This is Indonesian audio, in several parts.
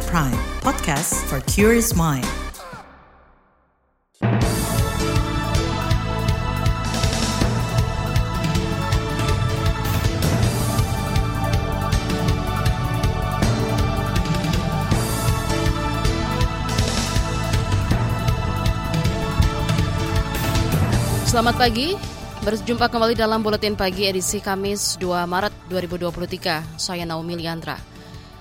KBR Prime, podcast for curious mind. Selamat pagi, berjumpa kembali dalam Buletin Pagi edisi Kamis 2 Maret 2023. Saya Naomi Liandra.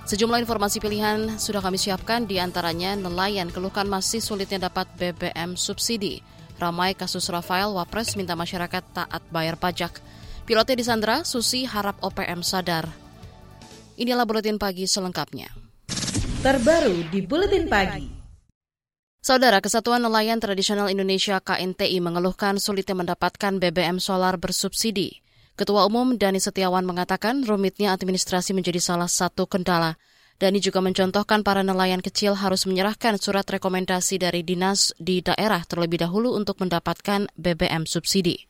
Sejumlah informasi pilihan sudah kami siapkan, di antaranya nelayan keluhkan masih sulitnya dapat BBM subsidi. Ramai kasus Rafael, Wapres minta masyarakat taat bayar pajak. Pilotnya disandra, Susi harap OPM sadar. Inilah Buletin Pagi selengkapnya. Terbaru di Buletin Pagi. Saudara Kesatuan Nelayan Tradisional Indonesia KNTI mengeluhkan sulitnya mendapatkan BBM solar bersubsidi. Ketua Umum Dani Setiawan mengatakan rumitnya administrasi menjadi salah satu kendala. Dani juga mencontohkan para nelayan kecil harus menyerahkan surat rekomendasi dari dinas di daerah terlebih dahulu untuk mendapatkan BBM subsidi.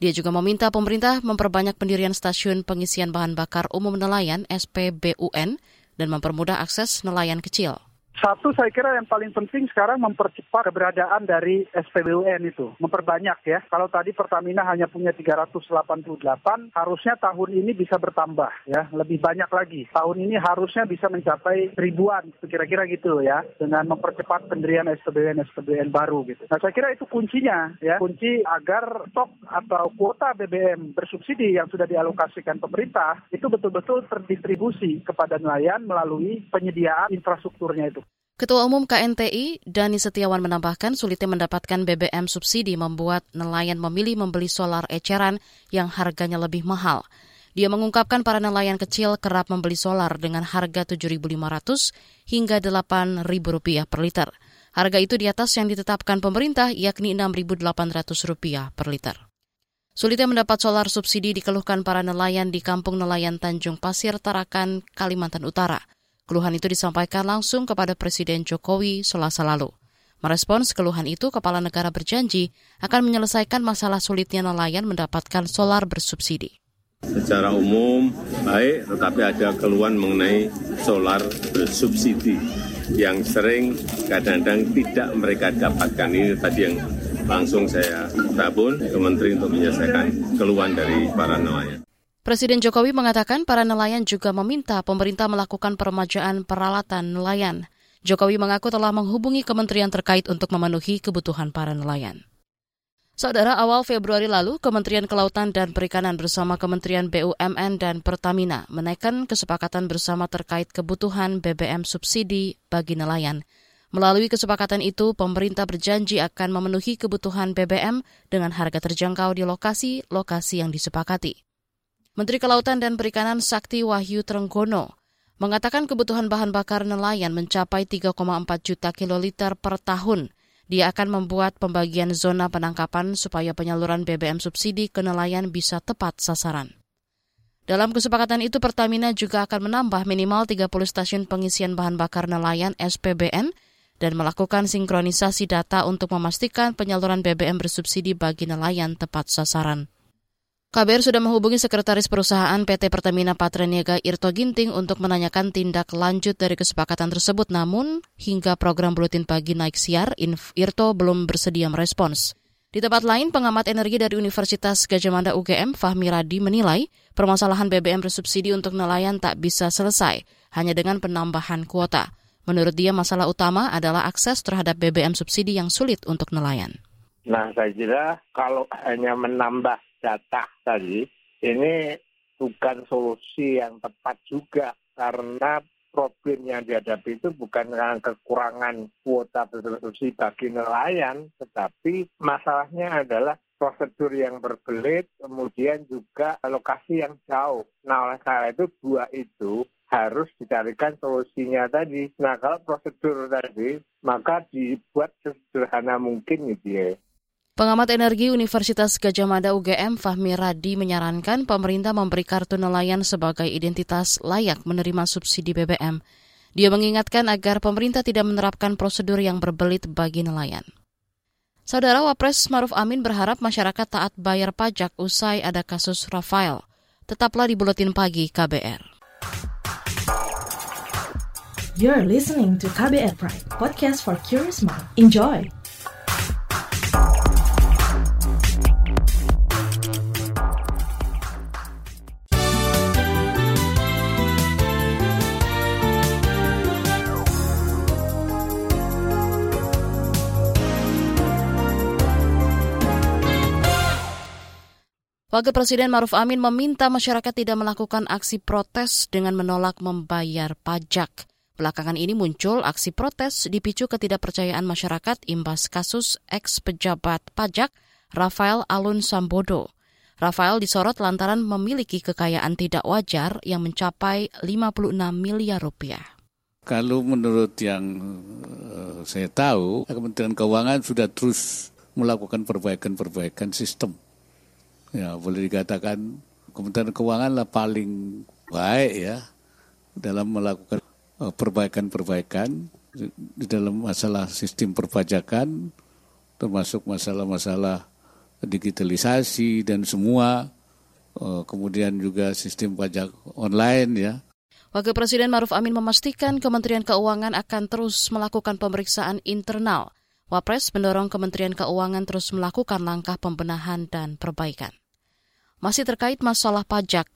Dia juga meminta pemerintah memperbanyak pendirian stasiun pengisian bahan bakar umum nelayan SPBUN dan mempermudah akses nelayan kecil. Satu saya kira yang paling penting sekarang mempercepat keberadaan dari SPBUN itu, memperbanyak ya. Kalau tadi Pertamina hanya punya 388, harusnya tahun ini bisa bertambah ya, lebih banyak lagi. Tahun ini harusnya bisa mencapai ribuan, kira-kira gitu ya, dengan mempercepat pendirian SPBUN SPBUN baru gitu. Nah saya kira itu kuncinya ya, kunci agar stok atau kuota BBM bersubsidi yang sudah dialokasikan pemerintah itu betul-betul terdistribusi kepada nelayan melalui penyediaan infrastrukturnya itu. Ketua Umum KNTI, Dani Setiawan menambahkan sulitnya mendapatkan BBM subsidi membuat nelayan memilih membeli solar eceran yang harganya lebih mahal. Dia mengungkapkan para nelayan kecil kerap membeli solar dengan harga Rp7.500 hingga Rp8.000 per liter. Harga itu di atas yang ditetapkan pemerintah yakni Rp6.800 per liter. Sulitnya mendapat solar subsidi dikeluhkan para nelayan di Kampung Nelayan Tanjung Pasir, Tarakan, Kalimantan Utara. Keluhan itu disampaikan langsung kepada Presiden Jokowi selasa lalu. Merespons keluhan itu, Kepala Negara berjanji akan menyelesaikan masalah sulitnya nelayan mendapatkan solar bersubsidi. Secara umum baik, tetapi ada keluhan mengenai solar bersubsidi yang sering kadang-kadang tidak mereka dapatkan. Ini tadi yang langsung saya tabun ke Menteri untuk menyelesaikan keluhan dari para nelayan. Presiden Jokowi mengatakan para nelayan juga meminta pemerintah melakukan peremajaan peralatan nelayan. Jokowi mengaku telah menghubungi kementerian terkait untuk memenuhi kebutuhan para nelayan. Saudara, awal Februari lalu, Kementerian Kelautan dan Perikanan bersama Kementerian BUMN dan Pertamina menaikkan kesepakatan bersama terkait kebutuhan BBM subsidi bagi nelayan. Melalui kesepakatan itu, pemerintah berjanji akan memenuhi kebutuhan BBM dengan harga terjangkau di lokasi-lokasi yang disepakati. Menteri Kelautan dan Perikanan Sakti Wahyu Trenggono mengatakan kebutuhan bahan bakar nelayan mencapai 3,4 juta kiloliter per tahun. Dia akan membuat pembagian zona penangkapan supaya penyaluran BBM subsidi ke nelayan bisa tepat sasaran. Dalam kesepakatan itu, Pertamina juga akan menambah minimal 30 stasiun pengisian bahan bakar nelayan SPBN dan melakukan sinkronisasi data untuk memastikan penyaluran BBM bersubsidi bagi nelayan tepat sasaran. KBR sudah menghubungi Sekretaris Perusahaan PT Pertamina Patraniaga Irto Ginting untuk menanyakan tindak lanjut dari kesepakatan tersebut, namun hingga program Buletin Pagi naik siar, Irto belum bersedia merespons. Di tempat lain, pengamat energi dari Universitas Gajah Mada UGM, Fahmi Radi, menilai permasalahan BBM bersubsidi untuk nelayan tak bisa selesai hanya dengan penambahan kuota. Menurut dia, masalah utama adalah akses terhadap BBM subsidi yang sulit untuk nelayan. Nah, saya kira kalau hanya menambah data tadi ini bukan solusi yang tepat juga karena problem yang dihadapi itu bukan karena kekurangan kuota bersubsidi bagi nelayan, tetapi masalahnya adalah prosedur yang berbelit, kemudian juga lokasi yang jauh. Nah, oleh karena itu dua itu harus dicarikan solusinya tadi. Nah, kalau prosedur tadi, maka dibuat sesederhana mungkin gitu ya. Pengamat energi Universitas Gajah Mada UGM Fahmi Radi menyarankan pemerintah memberi kartu nelayan sebagai identitas layak menerima subsidi BBM. Dia mengingatkan agar pemerintah tidak menerapkan prosedur yang berbelit bagi nelayan. Saudara Wapres Maruf Amin berharap masyarakat taat bayar pajak usai ada kasus Rafael. Tetaplah di Buletin Pagi KBR. You're listening to KBR Pride, podcast for curious mind. Enjoy! Wakil Presiden Maruf Amin meminta masyarakat tidak melakukan aksi protes dengan menolak membayar pajak. Belakangan ini muncul aksi protes dipicu ketidakpercayaan masyarakat imbas kasus ex-pejabat pajak Rafael Alun Sambodo. Rafael disorot lantaran memiliki kekayaan tidak wajar yang mencapai 56 miliar rupiah. Kalau menurut yang uh, saya tahu, Kementerian Keuangan sudah terus melakukan perbaikan-perbaikan sistem ya boleh dikatakan Kementerian Keuangan lah paling baik ya dalam melakukan eh, perbaikan-perbaikan di dalam masalah sistem perpajakan termasuk masalah-masalah digitalisasi dan semua eh, kemudian juga sistem pajak online ya Wakil Presiden Maruf Amin memastikan Kementerian Keuangan akan terus melakukan pemeriksaan internal. Wapres mendorong Kementerian Keuangan terus melakukan langkah pembenahan dan perbaikan. Masih terkait masalah pajak,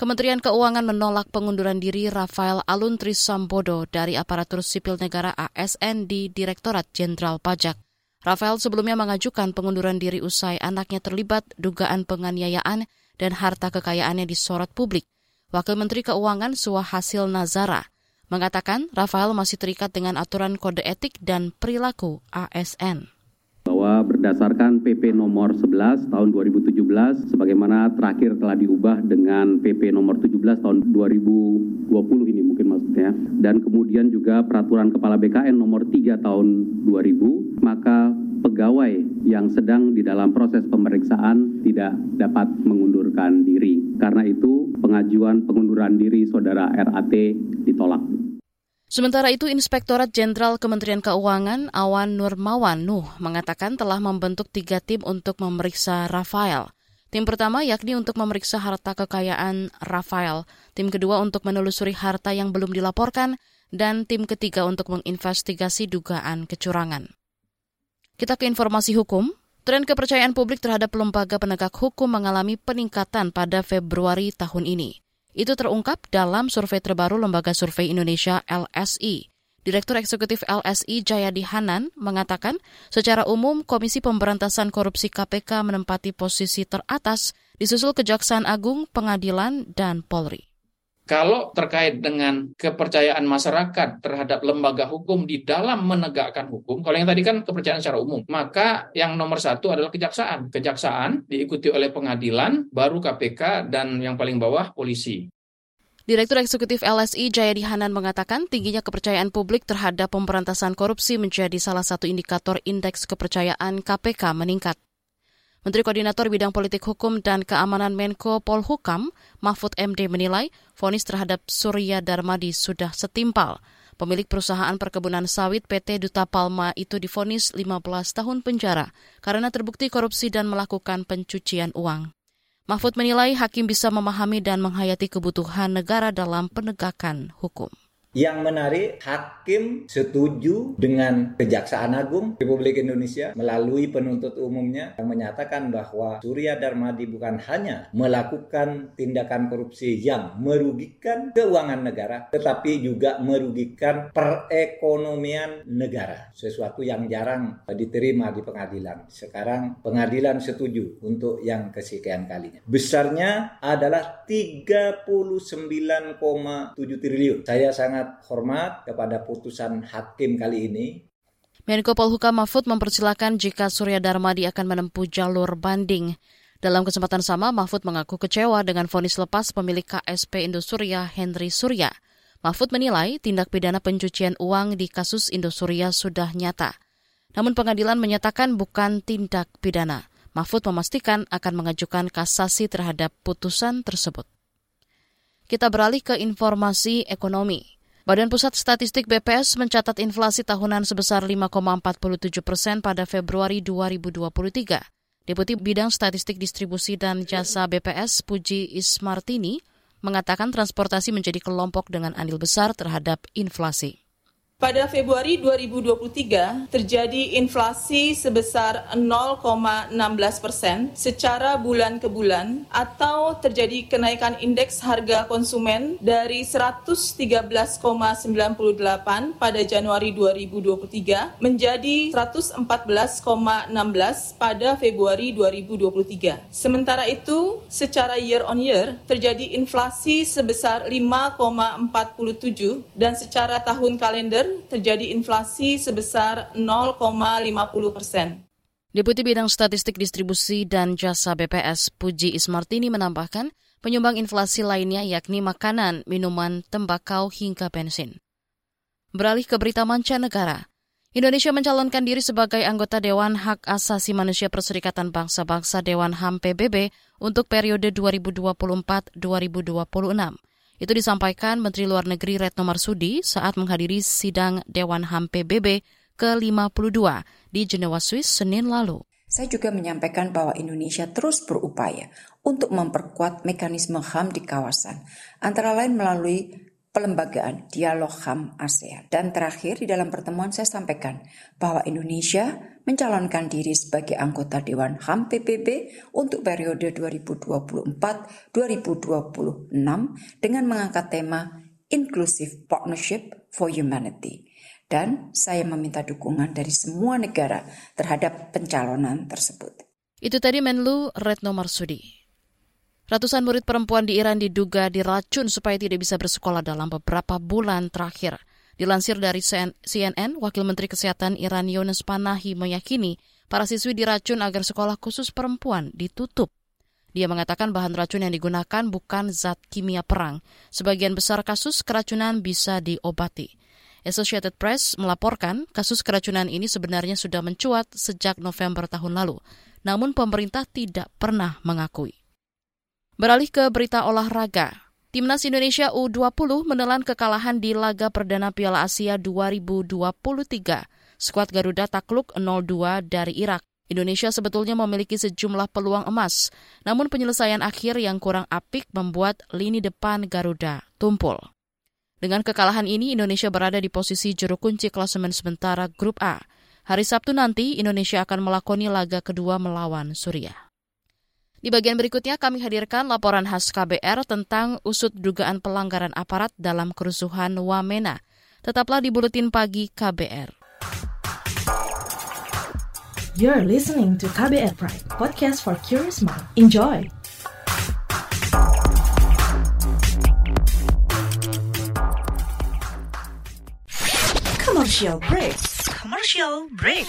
Kementerian Keuangan menolak pengunduran diri Rafael Alun Trisambodo dari aparatur sipil negara ASN di Direktorat Jenderal Pajak. Rafael sebelumnya mengajukan pengunduran diri usai anaknya terlibat dugaan penganiayaan dan harta kekayaannya disorot publik. Wakil Menteri Keuangan Suhasil Nazara mengatakan Rafael masih terikat dengan aturan kode etik dan perilaku ASN bahwa berdasarkan PP nomor 11 tahun 2017 sebagaimana terakhir telah diubah dengan PP nomor 17 tahun 2020 ini mungkin maksudnya dan kemudian juga peraturan kepala BKN nomor 3 tahun 2000 maka pegawai yang sedang di dalam proses pemeriksaan tidak dapat mengundurkan diri. Karena itu pengajuan pengunduran diri saudara RAT ditolak. Sementara itu, Inspektorat Jenderal Kementerian Keuangan Awan Nurmawan Nuh mengatakan telah membentuk tiga tim untuk memeriksa Rafael. Tim pertama yakni untuk memeriksa harta kekayaan Rafael, tim kedua untuk menelusuri harta yang belum dilaporkan, dan tim ketiga untuk menginvestigasi dugaan kecurangan. Kita ke informasi hukum. Tren kepercayaan publik terhadap lembaga penegak hukum mengalami peningkatan pada Februari tahun ini. Itu terungkap dalam survei terbaru Lembaga Survei Indonesia LSI. Direktur Eksekutif LSI Jayadi Hanan mengatakan, secara umum Komisi Pemberantasan Korupsi KPK menempati posisi teratas disusul Kejaksaan Agung, Pengadilan, dan Polri. Kalau terkait dengan kepercayaan masyarakat terhadap lembaga hukum di dalam menegakkan hukum, kalau yang tadi kan kepercayaan secara umum, maka yang nomor satu adalah kejaksaan. Kejaksaan diikuti oleh pengadilan, baru KPK, dan yang paling bawah polisi. Direktur Eksekutif LSI Jayadi Hanan mengatakan tingginya kepercayaan publik terhadap pemberantasan korupsi menjadi salah satu indikator indeks kepercayaan KPK meningkat. Menteri Koordinator Bidang Politik Hukum dan Keamanan Menko Polhukam, Mahfud MD menilai vonis terhadap Surya Darmadi sudah setimpal. Pemilik perusahaan perkebunan sawit PT Duta Palma itu difonis 15 tahun penjara karena terbukti korupsi dan melakukan pencucian uang. Mahfud menilai hakim bisa memahami dan menghayati kebutuhan negara dalam penegakan hukum. Yang menarik, hakim setuju dengan Kejaksaan Agung Republik Indonesia melalui penuntut umumnya yang menyatakan bahwa Surya Darmadi bukan hanya melakukan tindakan korupsi yang merugikan keuangan negara, tetapi juga merugikan perekonomian negara. Sesuatu yang jarang diterima di pengadilan. Sekarang pengadilan setuju untuk yang kesekian kalinya. Besarnya adalah 39,7 triliun. Saya sangat sangat hormat kepada putusan hakim kali ini. Menko Polhukam Mahfud mempersilahkan jika Surya Darmadi akan menempuh jalur banding. Dalam kesempatan sama, Mahfud mengaku kecewa dengan vonis lepas pemilik KSP Indosuria Henry Surya. Mahfud menilai tindak pidana pencucian uang di kasus Indosuria sudah nyata. Namun pengadilan menyatakan bukan tindak pidana. Mahfud memastikan akan mengajukan kasasi terhadap putusan tersebut. Kita beralih ke informasi ekonomi. Badan Pusat Statistik BPS mencatat inflasi tahunan sebesar 5,47 persen pada Februari 2023. Deputi Bidang Statistik Distribusi dan Jasa BPS Puji Ismartini mengatakan transportasi menjadi kelompok dengan andil besar terhadap inflasi. Pada Februari 2023 terjadi inflasi sebesar 0,16 persen secara bulan ke bulan atau terjadi kenaikan indeks harga konsumen dari 113,98 pada Januari 2023 menjadi 114,16 pada Februari 2023. Sementara itu, secara year on year terjadi inflasi sebesar 5,47 dan secara tahun kalender terjadi inflasi sebesar 0,50 persen. Deputi Bidang Statistik Distribusi dan Jasa BPS Puji Ismartini menambahkan, penyumbang inflasi lainnya yakni makanan, minuman, tembakau, hingga bensin. Beralih ke berita mancanegara, Indonesia mencalonkan diri sebagai anggota Dewan Hak Asasi Manusia Perserikatan Bangsa-Bangsa Dewan HAM PBB untuk periode 2024-2026. Itu disampaikan Menteri Luar Negeri Retno Marsudi saat menghadiri sidang Dewan HAM PBB ke-52 di Jenewa, Swiss, Senin lalu. Saya juga menyampaikan bahwa Indonesia terus berupaya untuk memperkuat mekanisme HAM di kawasan, antara lain melalui pelembagaan dialog HAM ASEAN. Dan terakhir di dalam pertemuan saya sampaikan bahwa Indonesia mencalonkan diri sebagai anggota Dewan HAM PBB untuk periode 2024-2026 dengan mengangkat tema Inclusive Partnership for Humanity. Dan saya meminta dukungan dari semua negara terhadap pencalonan tersebut. Itu tadi Menlu Retno Marsudi. Ratusan murid perempuan di Iran diduga diracun supaya tidak bisa bersekolah dalam beberapa bulan terakhir. Dilansir dari CNN, Wakil Menteri Kesehatan Iran Yunus Panahi meyakini para siswi diracun agar sekolah khusus perempuan ditutup. Dia mengatakan bahan racun yang digunakan bukan zat kimia perang. Sebagian besar kasus keracunan bisa diobati. Associated Press melaporkan kasus keracunan ini sebenarnya sudah mencuat sejak November tahun lalu. Namun pemerintah tidak pernah mengakui. Beralih ke berita olahraga. Timnas Indonesia U20 menelan kekalahan di laga perdana Piala Asia 2023. Skuad Garuda takluk 0-2 dari Irak. Indonesia sebetulnya memiliki sejumlah peluang emas, namun penyelesaian akhir yang kurang apik membuat lini depan Garuda tumpul. Dengan kekalahan ini, Indonesia berada di posisi juru kunci klasemen sementara Grup A. Hari Sabtu nanti, Indonesia akan melakoni laga kedua melawan Suriah. Di bagian berikutnya kami hadirkan laporan khas KBR tentang usut dugaan pelanggaran aparat dalam kerusuhan Wamena. Tetaplah di Buletin Pagi KBR. You're listening to KBR Pride, podcast for curious mind. Enjoy! Commercial break. Commercial break.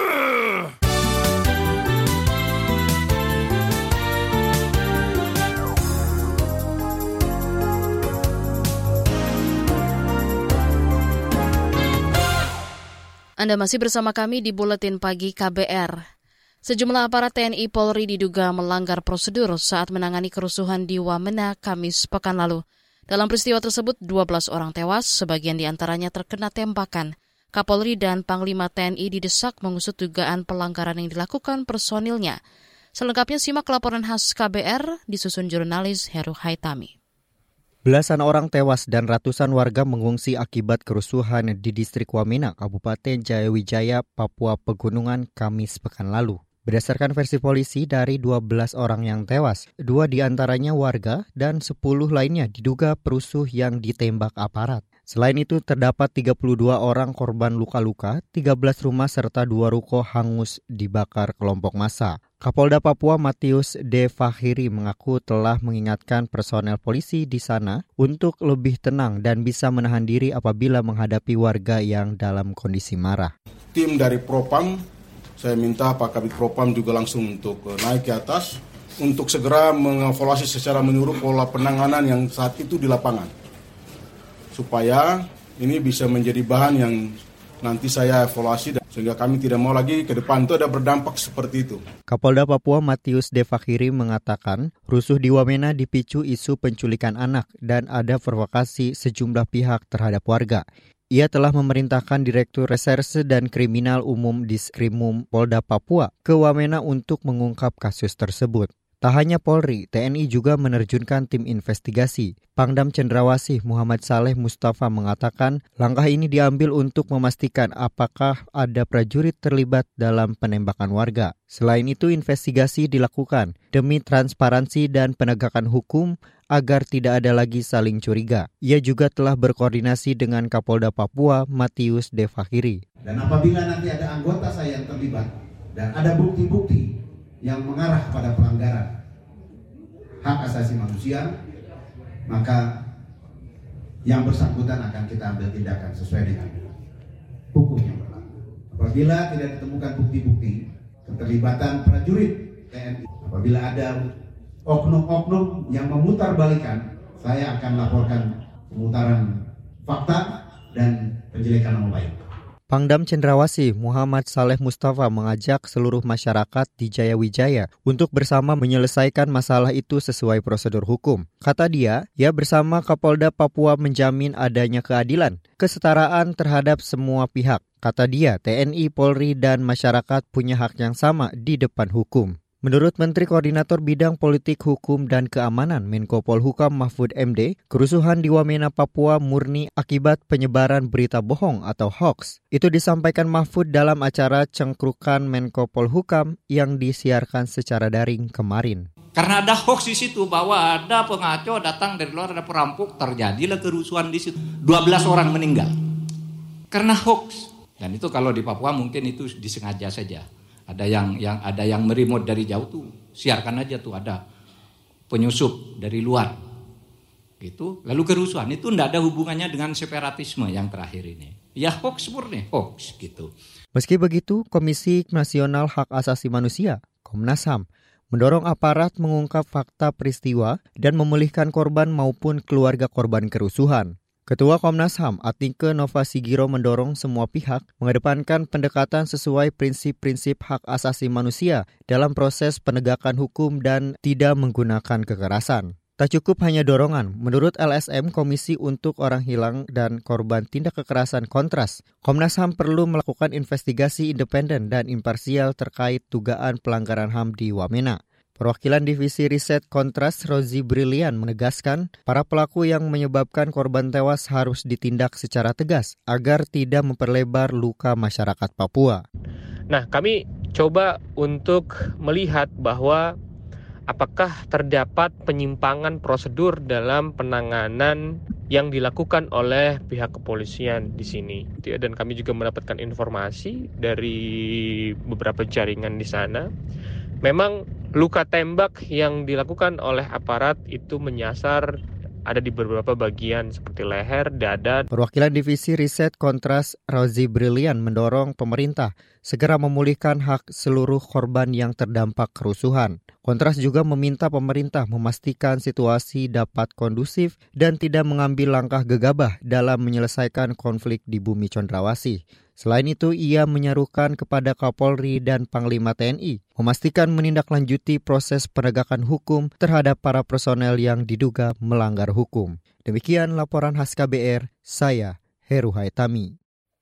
Anda masih bersama kami di Buletin Pagi KBR. Sejumlah aparat TNI Polri diduga melanggar prosedur saat menangani kerusuhan di Wamena Kamis pekan lalu. Dalam peristiwa tersebut, 12 orang tewas, sebagian di antaranya terkena tembakan. Kapolri dan Panglima TNI didesak mengusut dugaan pelanggaran yang dilakukan personilnya. Selengkapnya simak laporan khas KBR disusun jurnalis Heru Haitami. Belasan orang tewas dan ratusan warga mengungsi akibat kerusuhan di distrik Wamena, Kabupaten Jayawijaya, Papua Pegunungan, Kamis pekan lalu. Berdasarkan versi polisi, dari 12 orang yang tewas, dua di antaranya warga dan 10 lainnya diduga perusuh yang ditembak aparat. Selain itu, terdapat 32 orang korban luka-luka, 13 rumah serta dua ruko hangus dibakar kelompok massa. Kapolda Papua Matius De Fahiri mengaku telah mengingatkan personel polisi di sana untuk lebih tenang dan bisa menahan diri apabila menghadapi warga yang dalam kondisi marah. Tim dari Propam, saya minta Pak Kabit Propam juga langsung untuk eh, naik ke atas untuk segera mengevaluasi secara menyeluruh pola penanganan yang saat itu di lapangan supaya ini bisa menjadi bahan yang nanti saya evaluasi sehingga kami tidak mau lagi ke depan itu ada berdampak seperti itu. Kapolda Papua Matius Devakiri mengatakan rusuh di Wamena dipicu isu penculikan anak dan ada provokasi sejumlah pihak terhadap warga. Ia telah memerintahkan Direktur Reserse dan Kriminal Umum Diskrimum Polda Papua ke Wamena untuk mengungkap kasus tersebut. Tak hanya Polri, TNI juga menerjunkan tim investigasi. Pangdam Cendrawasih Muhammad Saleh Mustafa mengatakan langkah ini diambil untuk memastikan apakah ada prajurit terlibat dalam penembakan warga. Selain itu, investigasi dilakukan demi transparansi dan penegakan hukum agar tidak ada lagi saling curiga. Ia juga telah berkoordinasi dengan Kapolda Papua Matius Devahiri. Dan apabila nanti ada anggota saya yang terlibat dan ada bukti-bukti yang mengarah pada pelanggaran hak asasi manusia, maka yang bersangkutan akan kita ambil tindakan sesuai dengan hukum yang berlaku. Apabila tidak ditemukan bukti-bukti keterlibatan prajurit TNI, apabila ada oknum-oknum yang memutar balikan, saya akan laporkan pemutaran fakta dan penjelekan nama baik. Pangdam Cendrawasih Muhammad Saleh Mustafa mengajak seluruh masyarakat di Jayawijaya untuk bersama menyelesaikan masalah itu sesuai prosedur hukum. Kata dia, ia bersama Kapolda Papua menjamin adanya keadilan, kesetaraan terhadap semua pihak. Kata dia, TNI, Polri, dan masyarakat punya hak yang sama di depan hukum. Menurut Menteri Koordinator Bidang Politik Hukum dan Keamanan Menko Polhukam Mahfud MD, kerusuhan di Wamena Papua murni akibat penyebaran berita bohong atau hoax. Itu disampaikan Mahfud dalam acara cengkrukan Menko Polhukam yang disiarkan secara daring kemarin. Karena ada hoax di situ bahwa ada pengaco datang dari luar ada perampok terjadilah kerusuhan di situ. 12 orang meninggal. Karena hoax. Dan itu kalau di Papua mungkin itu disengaja saja ada yang yang ada yang merimot dari jauh tuh. Siarkan aja tuh ada penyusup dari luar. Gitu. Lalu kerusuhan. Itu tidak ada hubungannya dengan separatisme yang terakhir ini. Ya hoax murni hoax gitu. Meski begitu Komisi Nasional Hak Asasi Manusia Komnas HAM mendorong aparat mengungkap fakta peristiwa dan memulihkan korban maupun keluarga korban kerusuhan Ketua Komnas HAM Atike Nova Sigiro mendorong semua pihak mengedepankan pendekatan sesuai prinsip-prinsip hak asasi manusia dalam proses penegakan hukum dan tidak menggunakan kekerasan. Tak cukup hanya dorongan, menurut LSM Komisi untuk Orang Hilang dan Korban Tindak Kekerasan Kontras, Komnas HAM perlu melakukan investigasi independen dan imparsial terkait dugaan pelanggaran HAM di Wamena. Perwakilan Divisi Riset Kontras Rozi Brilian menegaskan para pelaku yang menyebabkan korban tewas harus ditindak secara tegas agar tidak memperlebar luka masyarakat Papua. Nah, kami coba untuk melihat bahwa apakah terdapat penyimpangan prosedur dalam penanganan yang dilakukan oleh pihak kepolisian di sini. Dan kami juga mendapatkan informasi dari beberapa jaringan di sana. Memang luka tembak yang dilakukan oleh aparat itu menyasar ada di beberapa bagian seperti leher, dada. Perwakilan Divisi Riset Kontras Rozi Brilian mendorong pemerintah segera memulihkan hak seluruh korban yang terdampak kerusuhan. Kontras juga meminta pemerintah memastikan situasi dapat kondusif dan tidak mengambil langkah gegabah dalam menyelesaikan konflik di bumi Condrawasih. Selain itu, ia menyerukan kepada Kapolri dan Panglima TNI memastikan menindaklanjuti proses penegakan hukum terhadap para personel yang diduga melanggar hukum. Demikian laporan khas KBR, saya Heru Haitami.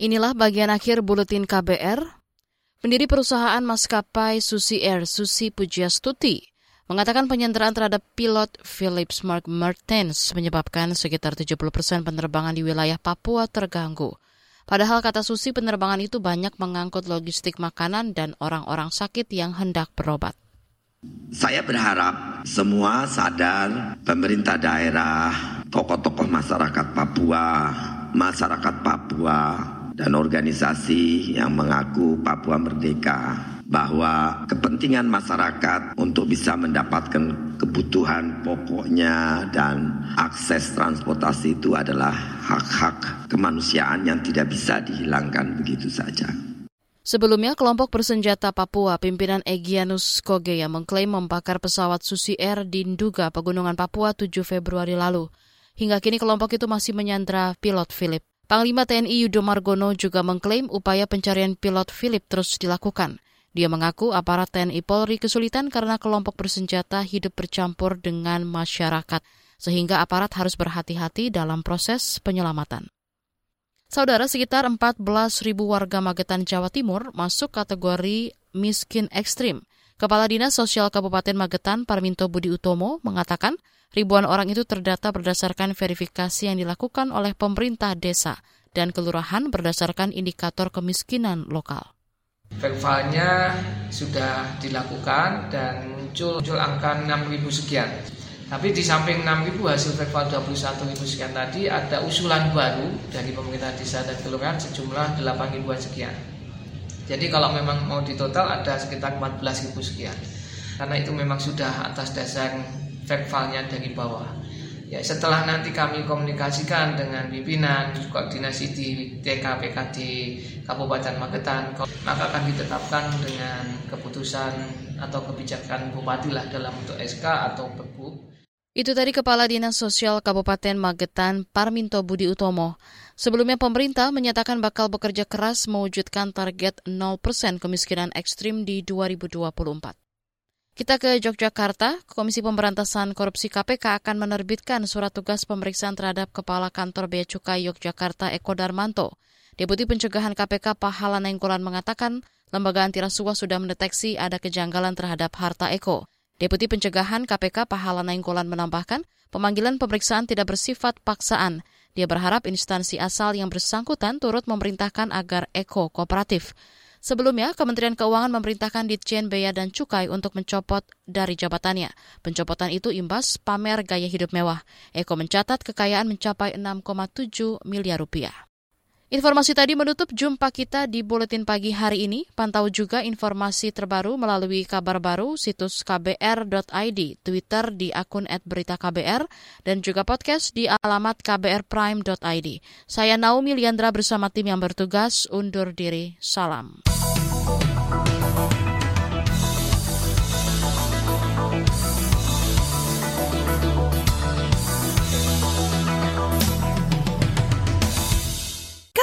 Inilah bagian akhir buletin KBR. Pendiri perusahaan maskapai Susi Air, Susi Pujiastuti, mengatakan penyanderaan terhadap pilot Philips Mark Martens menyebabkan sekitar 70 persen penerbangan di wilayah Papua terganggu. Padahal kata Susi penerbangan itu banyak mengangkut logistik makanan dan orang-orang sakit yang hendak berobat. Saya berharap semua sadar pemerintah daerah, tokoh-tokoh masyarakat Papua, masyarakat Papua, dan organisasi yang mengaku Papua Merdeka bahwa kepentingan masyarakat untuk bisa mendapatkan kebutuhan pokoknya dan akses transportasi itu adalah hak-hak kemanusiaan yang tidak bisa dihilangkan begitu saja. Sebelumnya, kelompok bersenjata Papua pimpinan Egyanus Kogeya mengklaim membakar pesawat Susi Air di Nduga, Pegunungan Papua 7 Februari lalu. Hingga kini kelompok itu masih menyandra pilot Philip. Panglima TNI Yudo Margono juga mengklaim upaya pencarian pilot Philip terus dilakukan. Dia mengaku aparat TNI Polri kesulitan karena kelompok bersenjata hidup bercampur dengan masyarakat, sehingga aparat harus berhati-hati dalam proses penyelamatan. Saudara, sekitar 14 ribu warga Magetan, Jawa Timur masuk kategori miskin ekstrim. Kepala Dinas Sosial Kabupaten Magetan, Parminto Budi Utomo, mengatakan Ribuan orang itu terdata berdasarkan verifikasi yang dilakukan oleh pemerintah desa dan kelurahan berdasarkan indikator kemiskinan lokal. Verifalnya sudah dilakukan dan muncul, muncul angka 6.000 sekian. Tapi di samping 6.000 hasil verifal 21.000 sekian tadi ada usulan baru dari pemerintah desa dan kelurahan sejumlah 8.000 sekian. Jadi kalau memang mau ditotal ada sekitar 14.000 sekian. Karena itu memang sudah atas dasar faktualnya dari bawah. Ya, setelah nanti kami komunikasikan dengan pimpinan koordinasi di TKPK di Kabupaten Magetan, maka akan ditetapkan dengan keputusan atau kebijakan bupati lah dalam bentuk SK atau Perbu. Itu tadi Kepala Dinas Sosial Kabupaten Magetan Parminto Budi Utomo. Sebelumnya pemerintah menyatakan bakal bekerja keras mewujudkan target 0% kemiskinan ekstrim di 2024. Kita ke Yogyakarta, Komisi Pemberantasan Korupsi KPK akan menerbitkan surat tugas pemeriksaan terhadap Kepala Kantor Bea Cukai Yogyakarta Eko Darmanto. Deputi Pencegahan KPK Pahala Nainggolan mengatakan lembaga anti rasuah sudah mendeteksi ada kejanggalan terhadap harta Eko. Deputi Pencegahan KPK Pahala Nainggolan menambahkan, pemanggilan pemeriksaan tidak bersifat paksaan. Dia berharap instansi asal yang bersangkutan turut memerintahkan agar Eko kooperatif. Sebelumnya, Kementerian Keuangan memerintahkan Ditjen Bea dan Cukai untuk mencopot dari jabatannya. Pencopotan itu imbas pamer gaya hidup mewah. Eko mencatat kekayaan mencapai 6,7 miliar rupiah. Informasi tadi menutup jumpa kita di Buletin Pagi hari ini. Pantau juga informasi terbaru melalui kabar baru situs kbr.id, Twitter di akun @beritaKBR, dan juga podcast di alamat kbrprime.id. Saya Naomi Liandra bersama tim yang bertugas undur diri. Salam.